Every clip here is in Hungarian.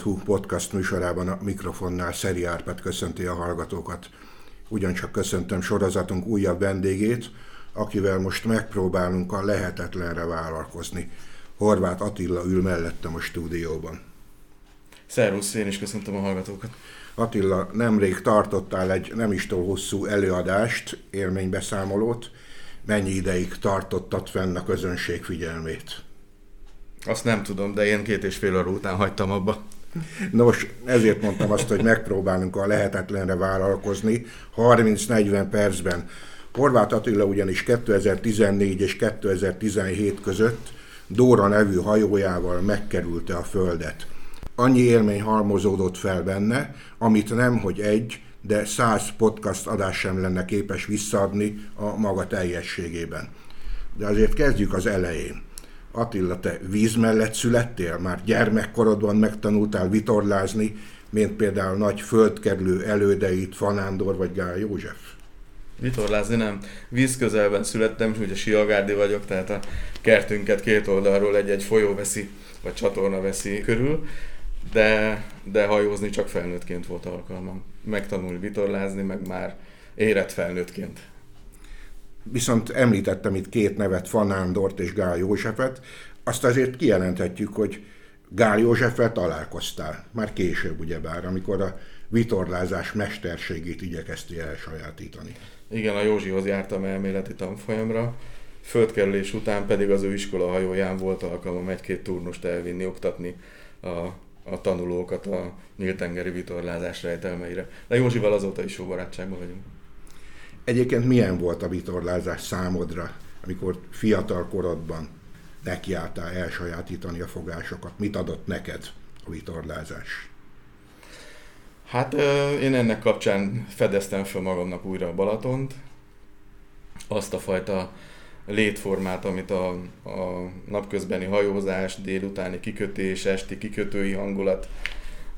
Hajó.hu podcast műsorában a mikrofonnál Szeri Árpád köszönti a hallgatókat. Ugyancsak köszöntöm sorozatunk újabb vendégét, akivel most megpróbálunk a lehetetlenre vállalkozni. Horváth Attila ül mellettem a stúdióban. Szervusz, én is köszöntöm a hallgatókat. Attila, nemrég tartottál egy nem is túl hosszú előadást, élménybeszámolót. Mennyi ideig tartottad fenn a közönség figyelmét? Azt nem tudom, de én két és fél óra után hagytam abba. Nos, ezért mondtam azt, hogy megpróbálunk a lehetetlenre vállalkozni 30-40 percben. Horváth Attila ugyanis 2014 és 2017 között Dóra nevű hajójával megkerülte a Földet. Annyi élmény halmozódott fel benne, amit nem, hogy egy, de száz podcast adás sem lenne képes visszaadni a maga teljességében. De azért kezdjük az elején. Attila, te víz mellett születtél? Már gyermekkorodban megtanultál vitorlázni, mint például nagy földkerülő elődeit Fanándor vagy Gál József? Vitorlázni nem. Víz közelben születtem, és ugye siagárdi vagyok, tehát a kertünket két oldalról egy-egy folyó veszi, vagy csatorna veszi körül, de, de hajózni csak felnőttként volt alkalmam. Megtanulni vitorlázni, meg már érett felnőttként. Viszont említettem itt két nevet, Fanándort és Gál Józsefet. Azt azért kijelenthetjük, hogy Gál Józseffel találkoztál, már később ugyebár, amikor a vitorlázás mesterségét igyekeztél elsajátítani. Igen, a Józsihoz jártam elméleti tanfolyamra, földkerülés után pedig az ő iskola hajóján volt alkalmam egy-két turnust elvinni, oktatni a, a tanulókat a nyíltengeri vitorlázás rejtelmeire. De Józsival azóta is jó barátságban vagyunk. Egyébként milyen volt a vitorlázás számodra, amikor fiatal korodban nekiálltál elsajátítani a fogásokat? Mit adott neked a vitorlázás? Hát én ennek kapcsán fedeztem fel magamnak újra a Balatont, azt a fajta létformát, amit a, a napközbeni hajózás, délutáni kikötés, esti kikötői hangulat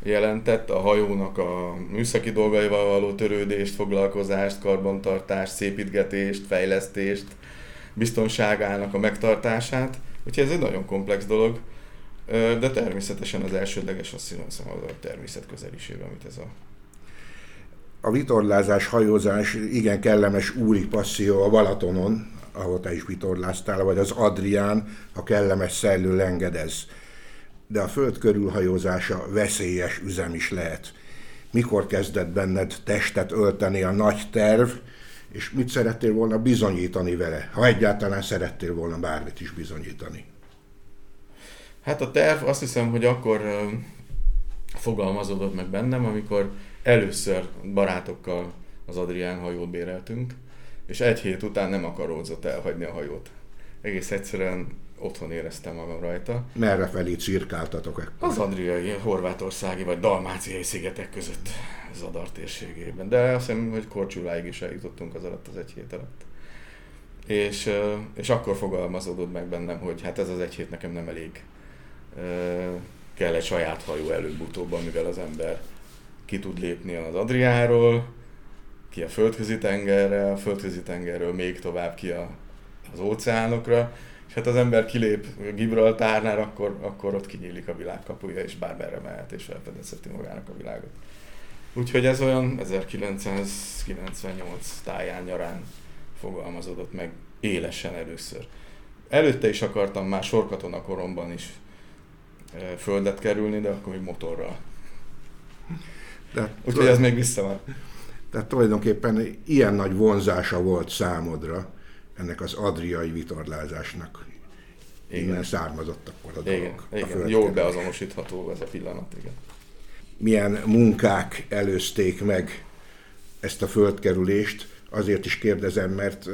jelentett, a hajónak a műszaki dolgaival való törődést, foglalkozást, karbantartást, szépítgetést, fejlesztést, biztonságának a megtartását. Úgyhogy ez egy nagyon komplex dolog, de természetesen az elsődleges azt hiszem az a természet közeliség, amit ez a a vitorlázás, hajózás igen kellemes úri passzió a Balatonon, ahol te is vitorláztál, vagy az Adrián, a kellemes szellő lengedez de a föld körülhajózása veszélyes üzem is lehet. Mikor kezdett benned testet ölteni a nagy terv, és mit szerettél volna bizonyítani vele, ha egyáltalán szerettél volna bármit is bizonyítani? Hát a terv azt hiszem, hogy akkor fogalmazódott meg bennem, amikor először barátokkal az Adrián hajót béreltünk, és egy hét után nem akaródzott elhagyni a hajót. Egész egyszerűen otthon éreztem magam rajta. Merre felé cirkáltatok ekkor? Az Adriai, horvátországi vagy dalmáciai szigetek között Zadar térségében. De azt hiszem, hogy Korcsuláig is eljutottunk az alatt az egy hét alatt. És, és akkor fogalmazódott meg bennem, hogy hát ez az egy hét nekem nem elég. Kell egy saját hajó előbb-utóbb, amivel az ember ki tud lépni az Adriáról, ki a földközi tengerre, a földközi tengerről még tovább ki a, az óceánokra, és hát az ember kilép Gibraltárnál, akkor, akkor ott kinyílik a világ kapuja, és bármerre mehet, és felfedezheti magának a világot. Úgyhogy ez olyan 1998 táján nyarán fogalmazódott meg élesen először. Előtte is akartam már sorkatona koromban is e, földet kerülni, de akkor még motorral. De, Úgyhogy ez még vissza van. Tehát tulajdonképpen ilyen nagy vonzása volt számodra, ennek az adriai vitorlázásnak. Igen. Innen származott akkor a dolog. Igen, a igen. jól beazonosítható ez a pillanat, igen. Milyen munkák előzték meg ezt a földkerülést, azért is kérdezem, mert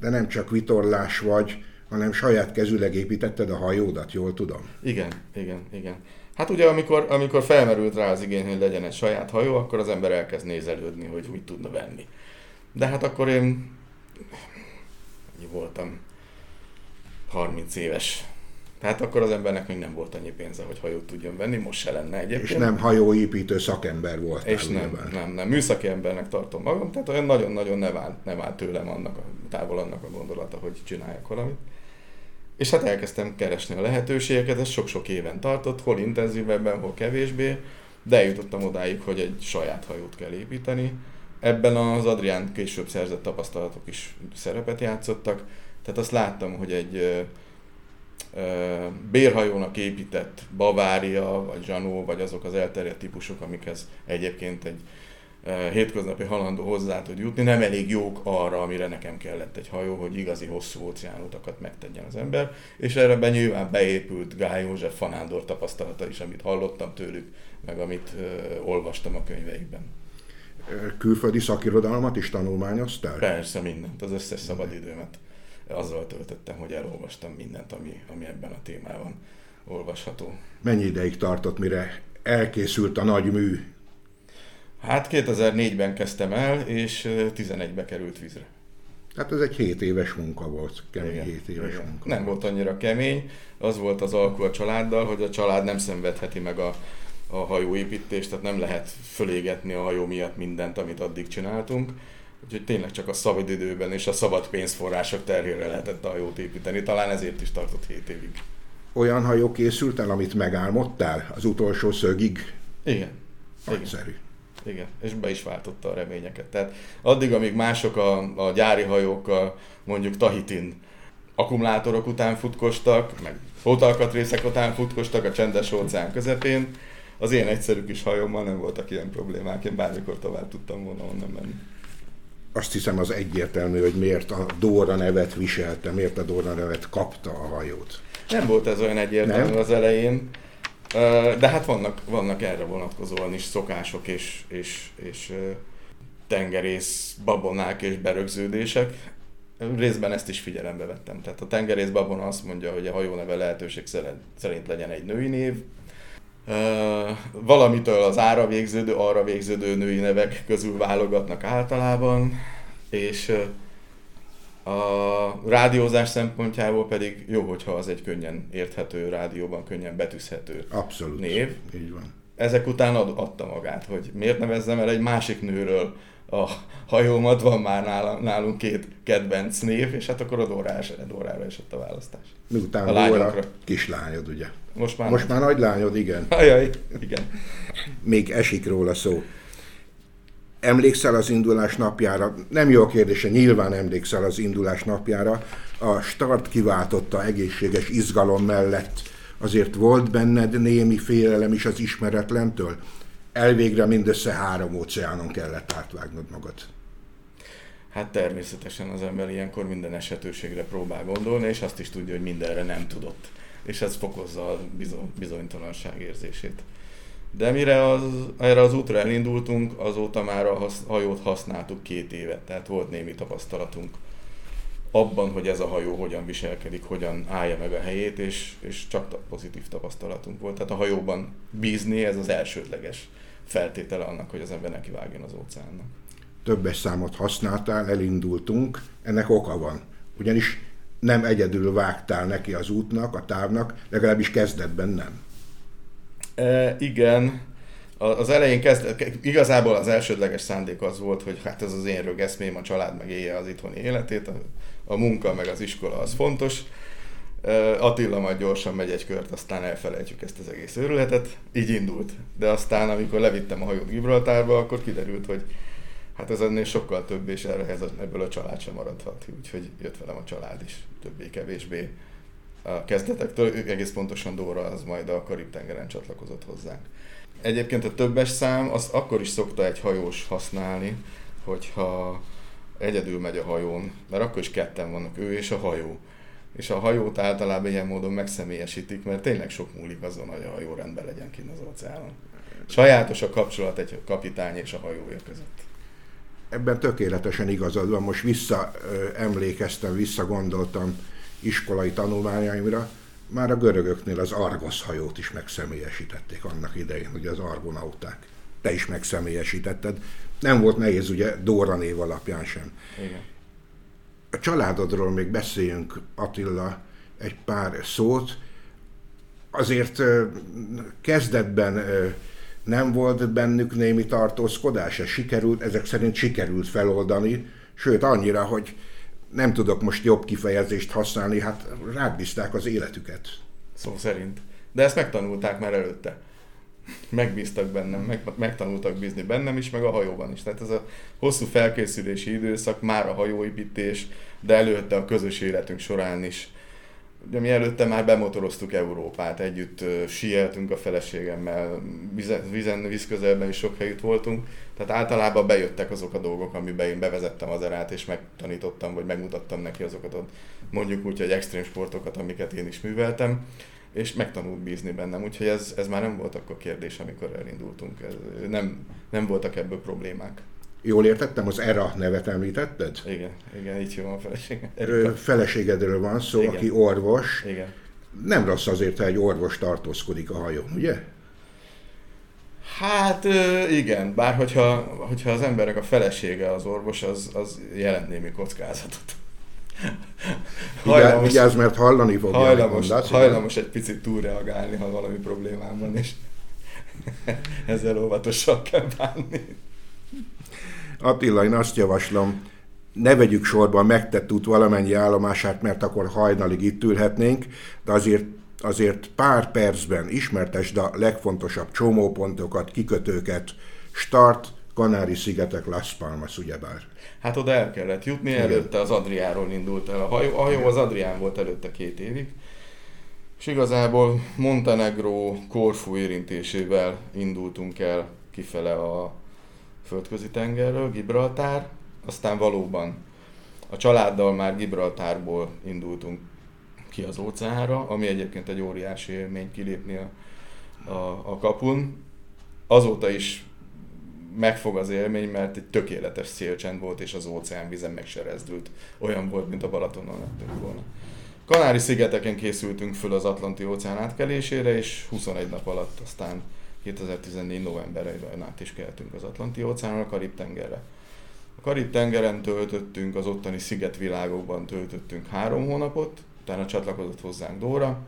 de nem csak vitorlás vagy, hanem saját kezüleg építetted a hajódat, jól tudom? Igen, igen, igen. Hát ugye amikor, amikor felmerült rá az igény, hogy legyen egy saját hajó, akkor az ember elkezd nézelődni, hogy mit tudna venni. De hát akkor én voltam 30 éves. Tehát akkor az embernek még nem volt annyi pénze, hogy hajót tudjon venni, most se lenne egyébként. És nem hajóépítő szakember volt. És nem, nem, nem, nem, műszaki embernek tartom magam, tehát olyan nagyon-nagyon nem áll, nem áll tőlem annak a, távol annak a gondolata, hogy csináljak valamit. És hát elkezdtem keresni a lehetőségeket, ez sok-sok éven tartott, hol intenzívebben, hol kevésbé, de eljutottam odáig, hogy egy saját hajót kell építeni. Ebben az Adrián később szerzett tapasztalatok is szerepet játszottak, tehát azt láttam, hogy egy bérhajónak épített Bavária, vagy Zsanó, vagy azok az elterjedt típusok, amikhez egyébként egy hétköznapi halandó hozzá tud jutni, nem elég jók arra, amire nekem kellett egy hajó, hogy igazi hosszú óceánutakat megtegyen az ember, és erre be nyilván beépült Gály József Fanándor tapasztalata is, amit hallottam tőlük, meg amit olvastam a könyveikben. Külföldi szakirodalmat is tanulmányoztál? Persze, mindent, az összes szabadidőmet azzal töltöttem, hogy elolvastam mindent, ami, ami ebben a témában olvasható. Mennyi ideig tartott, mire elkészült a nagy mű? Hát 2004-ben kezdtem el, és 11-be került vízre. Hát ez egy 7 éves munka volt, kemény igen, 7 éves igen. munka. Nem volt annyira kemény, az volt az alkú a családdal, hogy a család nem szenvedheti meg a, a hajóépítést, tehát nem lehet fölégetni a hajó miatt mindent, amit addig csináltunk Úgyhogy tényleg csak a szabad időben és a szabad pénzforrások terhére lehetett a hajót építeni. Talán ezért is tartott 7 évig. Olyan hajó készült el, amit megálmodtál az utolsó szögig? Igen. Nagyszerű. Igen. Igen, és be is váltotta a reményeket. Tehát addig, amíg mások a, a gyári hajókkal, mondjuk Tahitin akkumulátorok után futkostak, meg hótalkatrészek után futkostak a csendes óceán közepén, az én egyszerű kis hajómmal nem voltak ilyen problémák, én bármikor tovább tudtam volna onnan menni azt hiszem az egyértelmű, hogy miért a Dóra nevet viselte, miért a Dóra nevet kapta a hajót. Nem volt ez olyan egyértelmű Nem? az elején, de hát vannak, vannak erre vonatkozóan is szokások és, és, és tengerész babonák és berögződések. Részben ezt is figyelembe vettem. Tehát a tengerész babona azt mondja, hogy a hajó neve lehetőség szerint legyen egy női név, valamitől az ára végződő, arra végződő női nevek közül válogatnak általában, és a rádiózás szempontjából pedig jó, hogyha az egy könnyen érthető, rádióban könnyen betűzhető Abszolút. név. Így van. Ezek után ad, adta magát, hogy miért nevezzem el egy másik nőről a hajómat, van már nálunk két kedvenc név, és hát akkor a Dórára, Dórára esett a választás. Miután a Dóra kislányod, ugye? Most már, Most már nagy lányod, igen. Ajaj, igen. Még esik róla szó. Emlékszel az indulás napjára? Nem jó a kérdése, nyilván emlékszel az indulás napjára. A start kiváltotta egészséges izgalom mellett. Azért volt benned némi félelem is az ismeretlentől? elvégre mindössze három óceánon kellett átvágnod magad. Hát természetesen az ember ilyenkor minden esetőségre próbál gondolni, és azt is tudja, hogy mindenre nem tudott. És ez fokozza a bizonytalanság érzését. De mire az, erre az útra elindultunk, azóta már a hajót használtuk két évet, tehát volt némi tapasztalatunk abban, hogy ez a hajó hogyan viselkedik, hogyan állja meg a helyét, és, és csak pozitív tapasztalatunk volt. Tehát a hajóban bízni, ez az elsődleges feltétele annak, hogy az ember neki vágjon az óceánnak. Többes számot használtál, elindultunk, ennek oka van. Ugyanis nem egyedül vágtál neki az útnak, a távnak, legalábbis kezdetben nem. E, igen, az elején kezd, igazából az elsődleges szándék az volt, hogy hát ez az én rögeszmém, a család meg élje az itthoni életét, a, a munka meg az iskola az fontos, Attila majd gyorsan megy egy kört, aztán elfelejtjük ezt az egész őrületet. Így indult. De aztán, amikor levittem a hajót Gibraltárba, akkor kiderült, hogy hát ez ennél sokkal több, és erre, ez, ebből a család sem maradhat. Úgyhogy jött velem a család is, többé-kevésbé. A kezdetektől, egész pontosan Dóra az majd a Karib-tengeren csatlakozott hozzánk. Egyébként a többes szám, az akkor is szokta egy hajós használni, hogyha egyedül megy a hajón, mert akkor is ketten vannak, ő és a hajó és a hajót általában ilyen módon megszemélyesítik, mert tényleg sok múlik azon, hogy a hajó rendben legyen kint az óceánon. Sajátos a kapcsolat egy kapitány és a hajója között. Ebben tökéletesen igazad van. Most vissza emlékeztem, visszagondoltam iskolai tanulmányaimra. Már a görögöknél az Argos hajót is megszemélyesítették annak idején, ugye az argonauták. Te is megszemélyesítetted. Nem volt nehéz ugye Dóra név alapján sem. Igen a családodról még beszéljünk, Attila, egy pár szót. Azért kezdetben nem volt bennük némi tartózkodás, ez sikerült, ezek szerint sikerült feloldani, sőt annyira, hogy nem tudok most jobb kifejezést használni, hát rábízták az életüket. Szó szerint. De ezt megtanulták már előtte. Megbíztak bennem, meg, megtanultak bízni bennem is, meg a hajóban is. Tehát ez a hosszú felkészülési időszak, már a hajóépítés, de előtte a közös életünk során is de mi előtte már bemotoroztuk Európát, együtt sieltünk a feleségemmel, vizen, vizen, vízközelben is sok helyütt voltunk, tehát általában bejöttek azok a dolgok, amiben én bevezettem az erát, és megtanítottam, vagy megmutattam neki azokat a mondjuk úgy, hogy extrém sportokat, amiket én is műveltem, és megtanult bízni bennem, úgyhogy ez, ez már nem volt akkor kérdés, amikor elindultunk, ez, nem, nem voltak ebből problémák. Jól értettem, az ERA nevet említetted? Igen, igen, így hívom a feleségem. Feleségedről van szó, igen. aki orvos. Igen. Nem rossz azért, ha egy orvos tartózkodik a hajón, ugye? Hát igen, bár hogyha, hogyha az emberek a felesége az orvos, az, az jelent némi kockázatot. Hajlamos, Vigyázz, mert hallani fogja. Hajlamos, mondasz, hajlamos egy picit túlreagálni, ha valami problémám van, és ezzel óvatosan kell bánni. Attila, én azt javaslom, ne vegyük sorba megtett út valamennyi állomását, mert akkor hajnalig itt ülhetnénk, de azért, azért pár percben ismertesd a legfontosabb csomópontokat, kikötőket, start, Kanári-szigetek, Las Palmas, ugyebár. Hát oda el kellett jutni, Igen. előtte az Adriáról indult el a hajó. A hajó az Adrián volt előtte két évig, és igazából Montenegro Korfu érintésével indultunk el kifele a földközi tengerről, Gibraltár, aztán valóban a családdal már Gibraltárból indultunk ki az óceánra, ami egyébként egy óriási élmény kilépni a, a, a kapun. Azóta is megfog az élmény, mert egy tökéletes szélcsend volt, és az óceán vizen megserezdült. Olyan volt, mint a Balatonon lettünk volna. Kanári-szigeteken készültünk föl az Atlanti óceán átkelésére, és 21 nap alatt aztán 2014 novemberében át is keltünk az Atlanti óceánon a Karib-tengerre. A Karib-tengeren töltöttünk, az ottani szigetvilágokban töltöttünk három hónapot, utána csatlakozott hozzánk Dóra,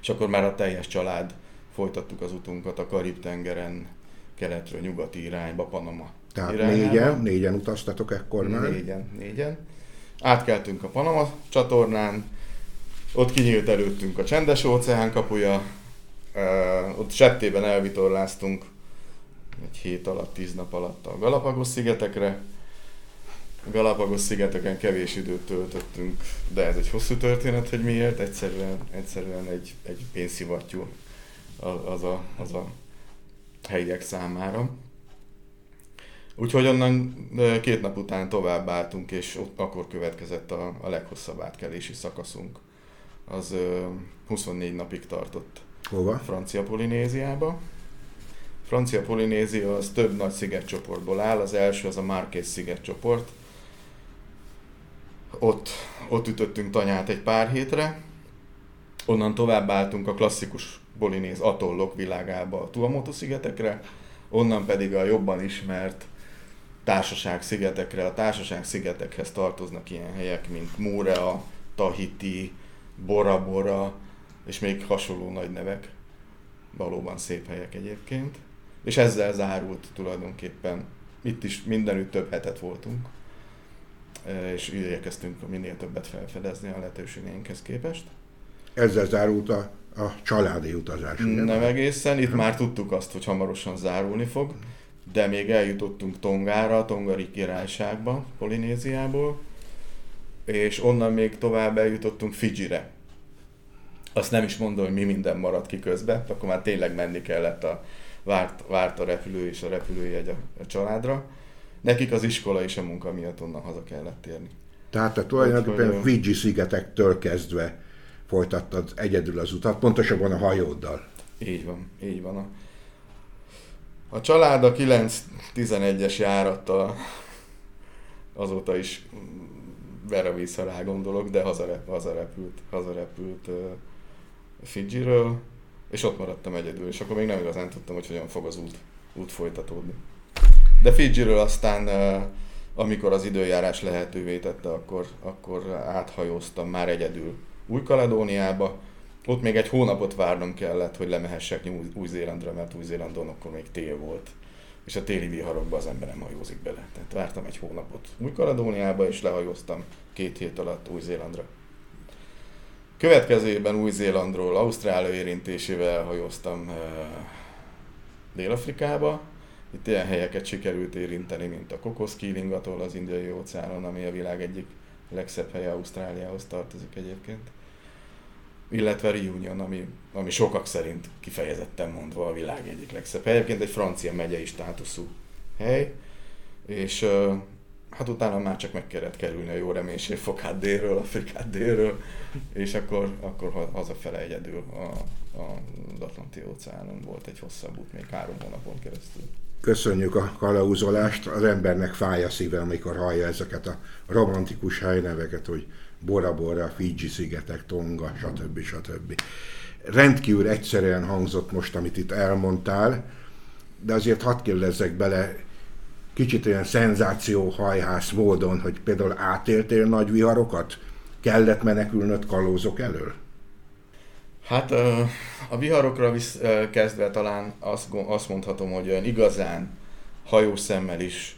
és akkor már a teljes család folytattuk az utunkat a Karib-tengeren keletről nyugati irányba, Panama Tehát irányába. négyen, négyen utaztatok ekkor már? Négyen, négyen. Átkeltünk a Panama csatornán, ott kinyílt előttünk a csendes óceán kapuja, Uh, ott settében elvitorláztunk egy hét alatt, tíz nap alatt a Galapagos szigetekre. A Galapagos szigeteken kevés időt töltöttünk, de ez egy hosszú történet, hogy miért. Egyszerűen, egyszerűen egy, egy pénzszivattyú az a, az a helyiek számára. Úgyhogy onnan két nap után tovább álltunk, és ott akkor következett a, a leghosszabb átkelési szakaszunk. Az 24 napig tartott. Hova? Francia Polinéziába. Francia Polinézia az több nagy szigetcsoportból áll, az első az a Marqués szigetcsoport. Ott, ott ütöttünk tanyát egy pár hétre, onnan tovább álltunk a klasszikus polinéz atollok világába a Tuamotu szigetekre, onnan pedig a jobban ismert társaság szigetekre. A társaság szigetekhez tartoznak ilyen helyek, mint Múrea, Tahiti, Bora Bora, és még hasonló nagy nevek. Valóban szép helyek egyébként. És ezzel zárult tulajdonképpen. Itt is mindenütt több hetet voltunk, e, és igyekeztünk minél többet felfedezni a lehetőségeinkhez képest. Ezzel zárult a, a családi utazás. Ugye? Nem egészen, itt már tudtuk azt, hogy hamarosan zárulni fog, de még eljutottunk Tongára, Tongari királyságba, Polinéziából, és onnan még tovább eljutottunk Fidzsire azt nem is mondom, hogy mi minden maradt ki közben, akkor már tényleg menni kellett a várt, várt a repülő és a repülőjegy a, a családra. Nekik az iskola és a munka miatt onnan haza kellett térni. Tehát te tulajdonképpen Fiji szigetektől kezdve folytattad egyedül az utat, pontosabban a hajóddal. Így van, így van. A, a család a 9-11-es járattal azóta is ver a víz, rá gondolok, de hazarep, hazarepült, hazarepült Fidzsiről, és ott maradtam egyedül, és akkor még nem igazán tudtam, hogy hogyan fog az út, út folytatódni. De Fidzsiről aztán, amikor az időjárás lehetővé tette, akkor, akkor áthajóztam már egyedül Új-Kaledóniába. Ott még egy hónapot várnom kellett, hogy lemehessek Új-Zélandra, mert Új-Zélandon akkor még tél volt. és a téli viharokba az ember nem hajózik bele. Tehát vártam egy hónapot Új-Kaledóniába, és lehajóztam két hét alatt Új-Zélandra. Következő évben Új-Zélandról Ausztrália érintésével hajóztam uh, Dél-Afrikába. Itt ilyen helyeket sikerült érinteni, mint a Kokoszkíling az indiai óceánon, ami a világ egyik legszebb helye Ausztráliához tartozik egyébként. Illetve Reunion, ami, ami sokak szerint kifejezetten mondva a világ egyik legszebb hely. Egyébként egy francia megyei státuszú hely, és uh, hát utána már csak meg kellett kerülni a jó reménység fokát délről, Afrikát délről, és akkor, akkor hazafele egyedül a, a, az Atlanti óceánon volt egy hosszabb út, még három hónapon keresztül. Köszönjük a kalauzolást, az embernek fáj a szíve, amikor hallja ezeket a romantikus helyneveket, hogy Bora Bora, Fiji szigetek, Tonga, stb. stb. Rendkívül egyszerűen hangzott most, amit itt elmondtál, de azért hadd kérdezzek bele, kicsit olyan szenzációhajhász módon, hogy például átéltél nagy viharokat? Kellett menekülnöd kalózok elől? Hát a viharokra visz, kezdve talán azt, azt mondhatom, hogy olyan igazán hajós szemmel is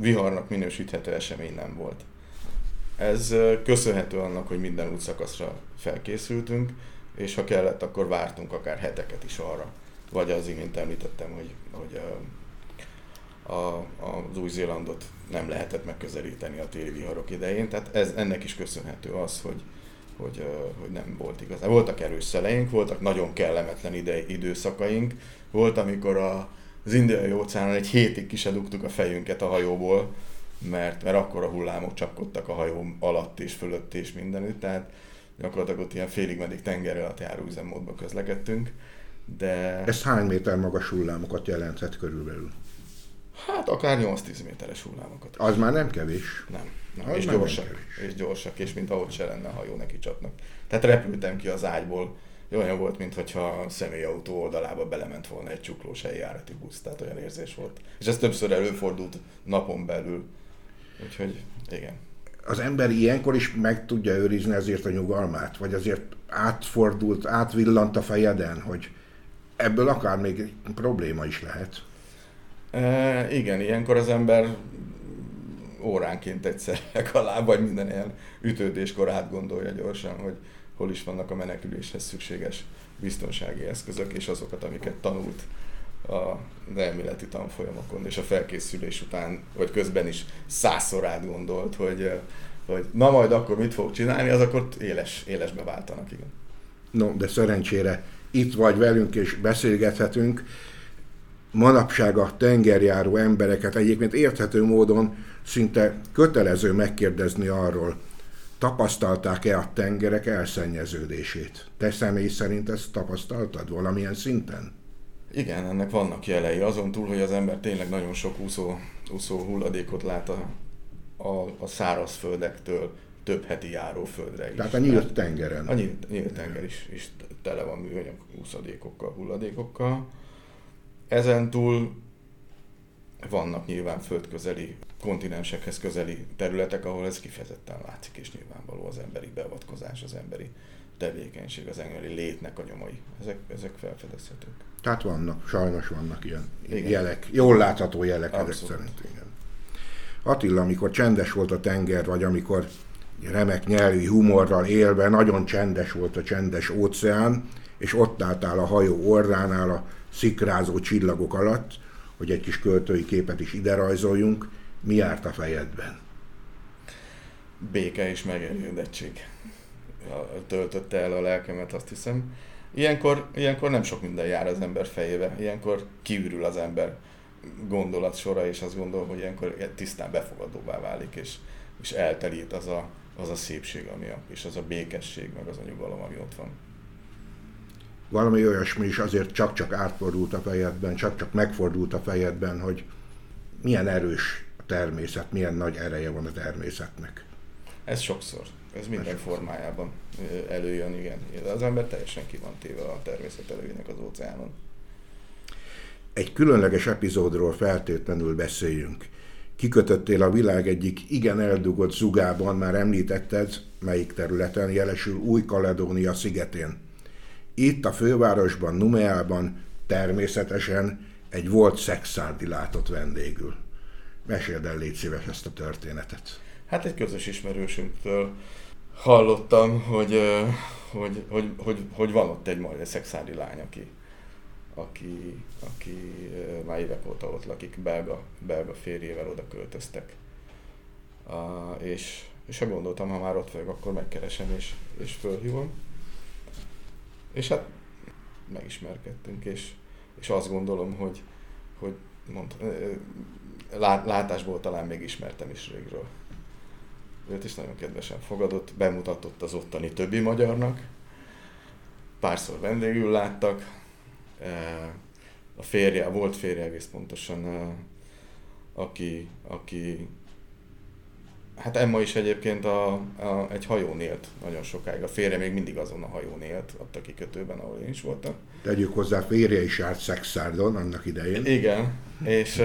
viharnak minősíthető esemény nem volt. Ez köszönhető annak, hogy minden útszakaszra felkészültünk, és ha kellett, akkor vártunk akár heteket is arra. Vagy az imént említettem, hogy, hogy a, az Új-Zélandot nem lehetett megközelíteni a téli viharok idején, tehát ez, ennek is köszönhető az, hogy, hogy, hogy nem volt igazán. Voltak erős szeleink, voltak nagyon kellemetlen ide, időszakaink, volt, amikor a, az indiai óceánon egy hétig kisedugtuk a fejünket a hajóból, mert, mert akkor a hullámok csapkodtak a hajó alatt és fölött és mindenütt, tehát gyakorlatilag ott ilyen félig meddig tenger alatt járó üzemmódba közlekedtünk. De... Ez hány méter magas hullámokat jelentett körülbelül? Hát akár 8-10 méteres hullámokat. Az már nem kevés. Nem. nem. és gyorsak, nem és gyorsak, és mint ahogy se lenne, ha jó neki csapnak. Tehát repültem ki az ágyból, olyan volt, mintha a személyautó oldalába belement volna egy csuklós eljárati busz, tehát olyan érzés volt. És ez többször előfordult napon belül. Úgyhogy igen. Az ember ilyenkor is meg tudja őrizni ezért a nyugalmát? Vagy azért átfordult, átvillant a fejeden, hogy ebből akár még probléma is lehet? E, igen, ilyenkor az ember óránként egyszer legalább, vagy minden ilyen ütődéskor átgondolja gyorsan, hogy hol is vannak a meneküléshez szükséges biztonsági eszközök, és azokat, amiket tanult a elméleti tanfolyamokon, és a felkészülés után, vagy közben is százszor átgondolt, hogy, hogy na majd akkor mit fog csinálni, az akkor éles, élesbe váltanak, igen. No, de szerencsére itt vagy velünk, és beszélgethetünk manapság a tengerjáró embereket egyébként érthető módon szinte kötelező megkérdezni arról, tapasztalták-e a tengerek elszennyeződését? Te személy szerint ezt tapasztaltad valamilyen szinten? Igen, ennek vannak jelei. Azon túl, hogy az ember tényleg nagyon sok úszó, úszó hulladékot lát a, a, a szárazföldektől több heti járóföldre is. Tehát a nyílt tengeren. A nyílt, nyílt tenger is, is tele van műanyag úszadékokkal, hulladékokkal. Ezen túl vannak nyilván földközeli, kontinensekhez közeli területek, ahol ez kifejezetten látszik, és nyilvánvaló az emberi beavatkozás, az emberi tevékenység, az emberi létnek a nyomai. Ezek, ezek felfedezhetők. Tehát vannak, sajnos vannak ilyen igen. jelek, jól látható jelek ezek szerint. Igen. Attila, amikor csendes volt a tenger, vagy amikor remek nyelvi humorral élve, nagyon csendes volt a csendes óceán, és ott álltál a hajó orránál a szikrázó csillagok alatt, hogy egy kis költői képet is ide rajzoljunk, mi járt a fejedben? Béke és megelégedettség töltötte el a lelkemet, azt hiszem. Ilyenkor, ilyenkor nem sok minden jár az ember fejébe, ilyenkor kiürül az ember gondolat sora, és azt gondol, hogy ilyenkor tisztán befogadóvá válik, és, és eltelít az a, az a szépség, ami a, és az a békesség, meg az a nyugalom, ami ott van valami olyasmi is azért csak-csak átfordult a fejedben, csak-csak megfordult a fejedben, hogy milyen erős a természet, milyen nagy ereje van a természetnek. Ez sokszor. Ez minden Ez formájában előjön, igen. Az ember teljesen ki van téve a természet előjének az óceánon. Egy különleges epizódról feltétlenül beszéljünk. Kikötöttél a világ egyik igen eldugott zugában, már említetted, melyik területen, jelesül Új-Kaledónia szigetén itt a fővárosban, Numeában természetesen egy volt szexárdi látott vendégül. Meséld el, légy szíves ezt a történetet. Hát egy közös ismerősünktől hallottam, hogy, hogy, hogy, hogy, hogy van ott egy majd szexádi lány, aki, aki, aki már évek óta ott lakik, belga, belga férjével oda költöztek. Uh, és, és ha gondoltam, ha már ott vagyok, akkor megkeresem és, és fölhívom. És hát megismerkedtünk, és, és azt gondolom, hogy, hogy mond, látásból talán még ismertem is régről. Őt is nagyon kedvesen fogadott, bemutatott az ottani többi magyarnak, párszor vendégül láttak, a férje, volt férje egész pontosan, aki, aki Hát Emma is egyébként a, a, egy hajón élt nagyon sokáig. A férje még mindig azon a hajón élt, ott a kikötőben, ahol én is voltam. Tegyük hozzá, férje is járt Szexárdon annak idején. Igen, és,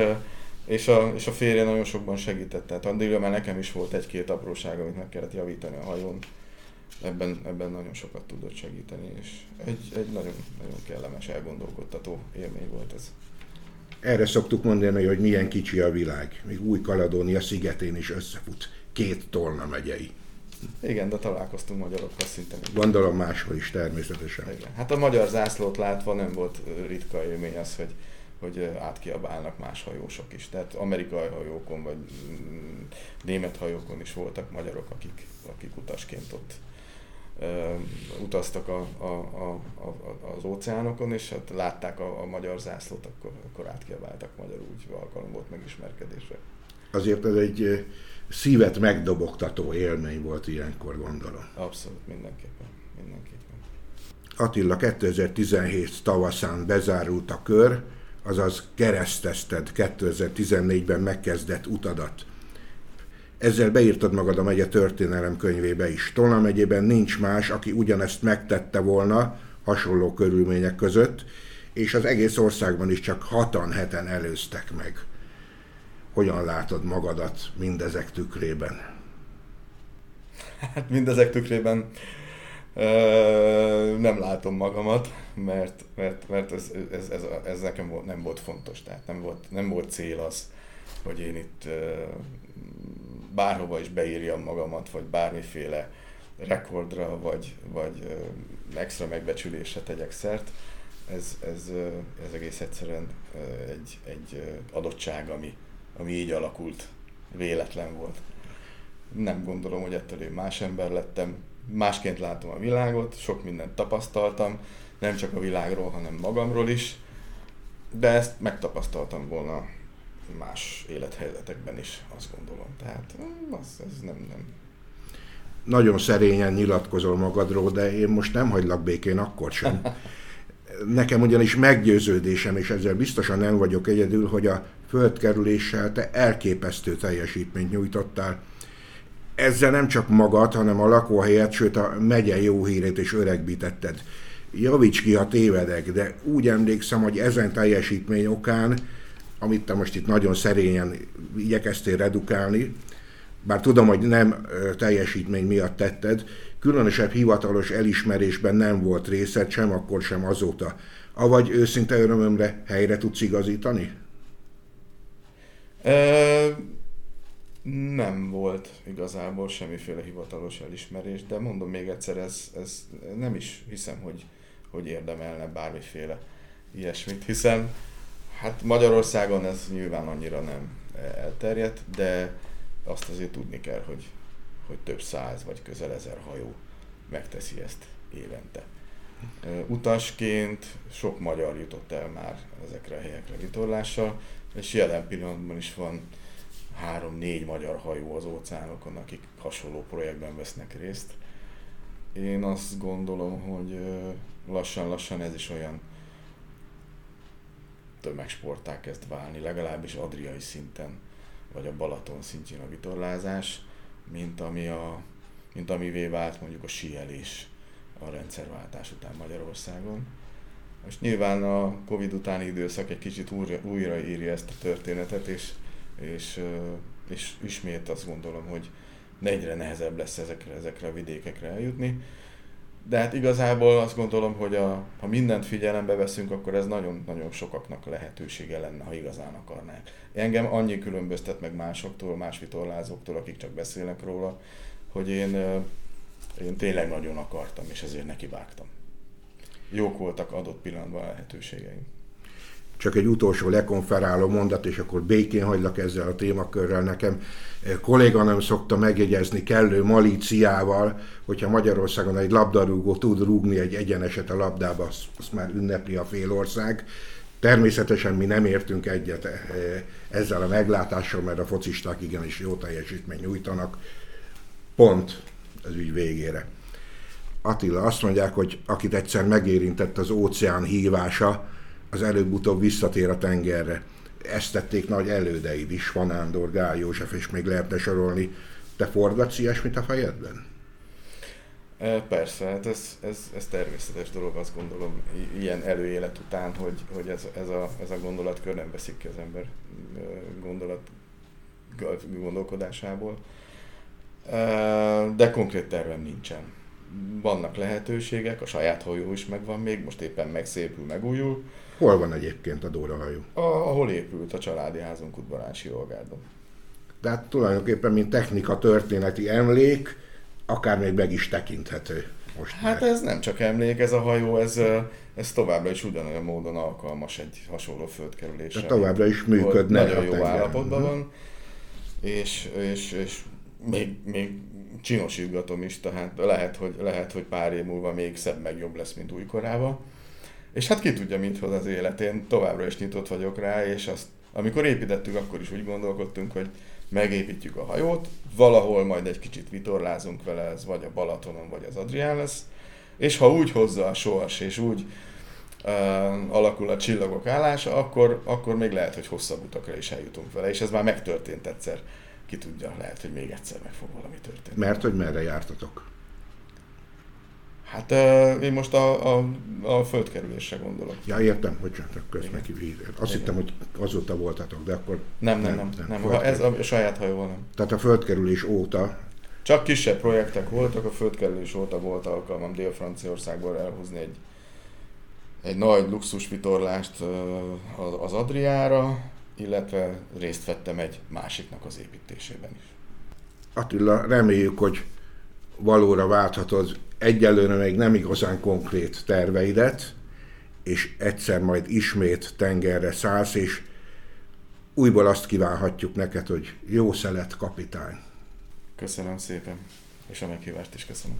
és, a, és a férje nagyon sokban segített. Tehát addigra már nekem is volt egy-két apróság, amit meg kellett javítani a hajón. Ebben, ebben nagyon sokat tudott segíteni, és egy, egy nagyon, nagyon kellemes, elgondolkodtató élmény volt ez. Erre szoktuk mondani, hogy milyen kicsi a világ. Még Új-Kaledónia szigetén is összefut két Tolna megyei. Igen, de találkoztunk magyarokkal szinte. Gondolom máshol is természetesen. Igen. Hát a magyar zászlót látva nem volt ritka élmény az, hogy, hogy átkiabálnak más hajósok is. Tehát amerikai hajókon vagy mm, német hajókon is voltak magyarok, akik, akik utasként ott utaztak a, a, a, a, az óceánokon, és hát látták a, a magyar zászlót, akkor, akkor átkiabáltak magyarul, úgy alkalom volt megismerkedésre. Azért ez egy szívet megdobogtató élmény volt ilyenkor, gondolom. Abszolút, mindenképpen. mindenképpen. Attila, 2017 tavaszán bezárult a kör, azaz keresztezted 2014-ben megkezdett utadat. Ezzel beírtad magad a megye történelem könyvébe is. Tolna megyében nincs más, aki ugyanezt megtette volna hasonló körülmények között, és az egész országban is csak hatan heten előztek meg. Hogyan látod magadat mindezek tükrében? Hát mindezek tükrében ö, nem látom magamat, mert, mert, mert ez, ez, ez, ez nekem nem volt fontos, tehát nem volt, nem volt cél az, hogy én itt bárhova is beírjam magamat, vagy bármiféle rekordra, vagy, vagy extra megbecsülésre tegyek szert. Ez, ez, ez egész egyszerűen egy, egy adottság, ami, ami így alakult, véletlen volt. Nem gondolom, hogy ettől én más ember lettem, másként látom a világot, sok mindent tapasztaltam, nem csak a világról, hanem magamról is, de ezt megtapasztaltam volna más élethelyzetekben is, azt gondolom. Tehát mm, az, ez nem, nem. Nagyon szerényen nyilatkozol magadról, de én most nem hagylak békén akkor sem. Nekem ugyanis meggyőződésem, és ezzel biztosan nem vagyok egyedül, hogy a földkerüléssel te elképesztő teljesítményt nyújtottál. Ezzel nem csak magad, hanem a lakóhelyet, sőt a megye jó hírét is öregbítetted. Javíts ki, ha tévedek, de úgy emlékszem, hogy ezen teljesítmény okán amit te most itt nagyon szerényen igyekeztél redukálni, bár tudom, hogy nem teljesítmény miatt tetted, különösebb hivatalos elismerésben nem volt részed, sem akkor, sem azóta. Avagy őszinte örömömre helyre tudsz igazítani? E, nem volt igazából semmiféle hivatalos elismerés, de mondom még egyszer, ez, ez nem is hiszem, hogy, hogy érdemelne bármiféle ilyesmit, hiszen Hát Magyarországon ez nyilván annyira nem elterjedt, de azt azért tudni kell, hogy, hogy több száz vagy közel ezer hajó megteszi ezt évente. Utasként sok magyar jutott el már ezekre a helyekre vitorlással, és jelen pillanatban is van három-négy magyar hajó az óceánokon, akik hasonló projektben vesznek részt. Én azt gondolom, hogy lassan-lassan ez is olyan tömegsportá kezd válni, legalábbis adriai szinten, vagy a Balaton szintjén a vitorlázás, mint, ami a, mint amivé vált mondjuk a síelés a rendszerváltás után Magyarországon. Most nyilván a Covid utáni időszak egy kicsit újra, újraírja ezt a történetet, és, és, és ismét azt gondolom, hogy egyre nehezebb lesz ezekre, ezekre a vidékekre eljutni, de hát igazából azt gondolom, hogy a, ha mindent figyelembe veszünk, akkor ez nagyon-nagyon sokaknak lehetősége lenne, ha igazán akarnák. Engem annyi különböztet meg másoktól, más vitorlázóktól, akik csak beszélnek róla, hogy én, én tényleg nagyon akartam, és ezért nekivágtam. Jók voltak adott pillanatban a lehetőségeim. Csak egy utolsó lekonferáló mondat, és akkor békén hagylak ezzel a témakörrel. Nekem kolléga nem szokta megjegyezni kellő malíciával, hogyha Magyarországon egy labdarúgó tud rúgni egy egyeneset a labdába, azt, már ünnepli a félország. Természetesen mi nem értünk egyet ezzel a meglátással, mert a focisták igenis jó teljesítmény nyújtanak. Pont az ügy végére. Attila, azt mondják, hogy akit egyszer megérintett az óceán hívása, az előbb-utóbb visszatér a tengerre. Ezt tették nagy elődeid is, Van Ándor, Gál József, és még lehetne sorolni. Te forgatsz ilyesmit a fejedben? Persze, hát ez, ez, ez természetes dolog, azt gondolom, ilyen előélet után, hogy, hogy ez, ez, a, ez a gondolatkör nem veszik ki az ember gondolat, gondolkodásából. De konkrét tervem nincsen. Vannak lehetőségek, a saját hajó is megvan még, most éppen megszépül, megújul. Hol van egyébként a Dóra hajó? Ahol épült a családi házunk Udvarási Olgárdon. Tehát tulajdonképpen, mint technika történeti emlék, akár még meg is tekinthető. Most hát már. ez nem csak emlék, ez a hajó, ez, ez továbbra is ugyanolyan módon alkalmas egy hasonló földkerülésre. Tehát továbbra is működne. Nagyon jó állapotban mhm. van, és, és, és még, még csinosítgatom is, tehát lehet hogy, lehet, hogy pár év múlva még szebb meg jobb lesz, mint újkorában. És hát ki tudja, mit hoz az élet. Én továbbra is nyitott vagyok rá, és azt, amikor építettük, akkor is úgy gondolkodtunk, hogy megépítjük a hajót, valahol majd egy kicsit vitorlázunk vele, ez vagy a Balatonon, vagy az Adrián lesz, és ha úgy hozza a sors, és úgy uh, alakul a csillagok állása, akkor, akkor még lehet, hogy hosszabb utakra is eljutunk vele, és ez már megtörtént egyszer. Ki tudja, lehet, hogy még egyszer meg fog valami történni. Mert hogy merre jártatok? Hát uh, én most a, a, a földkerülésre gondolok. Ja, értem, hogy csak közben kivízél. Azt Igen. hittem, hogy azóta voltatok, de akkor... Nem, nem, nem. nem, nem. nem. Ez a saját hajóval nem. Tehát a földkerülés óta... Csak kisebb projektek voltak, a földkerülés óta volt alkalmam Dél-Franciaországból elhozni egy, egy nagy luxusvitorlást az Adriára, illetve részt vettem egy másiknak az építésében is. Attila, reméljük, hogy valóra válthatod egyelőre még nem igazán konkrét terveidet, és egyszer majd ismét tengerre szállsz, és újból azt kívánhatjuk neked, hogy jó szelet, kapitány. Köszönöm szépen, és a meghívást is köszönöm.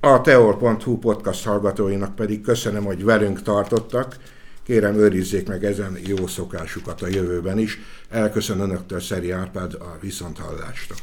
A teor.hu podcast hallgatóinak pedig köszönöm, hogy velünk tartottak. Kérem, őrizzék meg ezen jó szokásukat a jövőben is. Elköszön Önöktől Szeri Árpád a Viszonthallásra.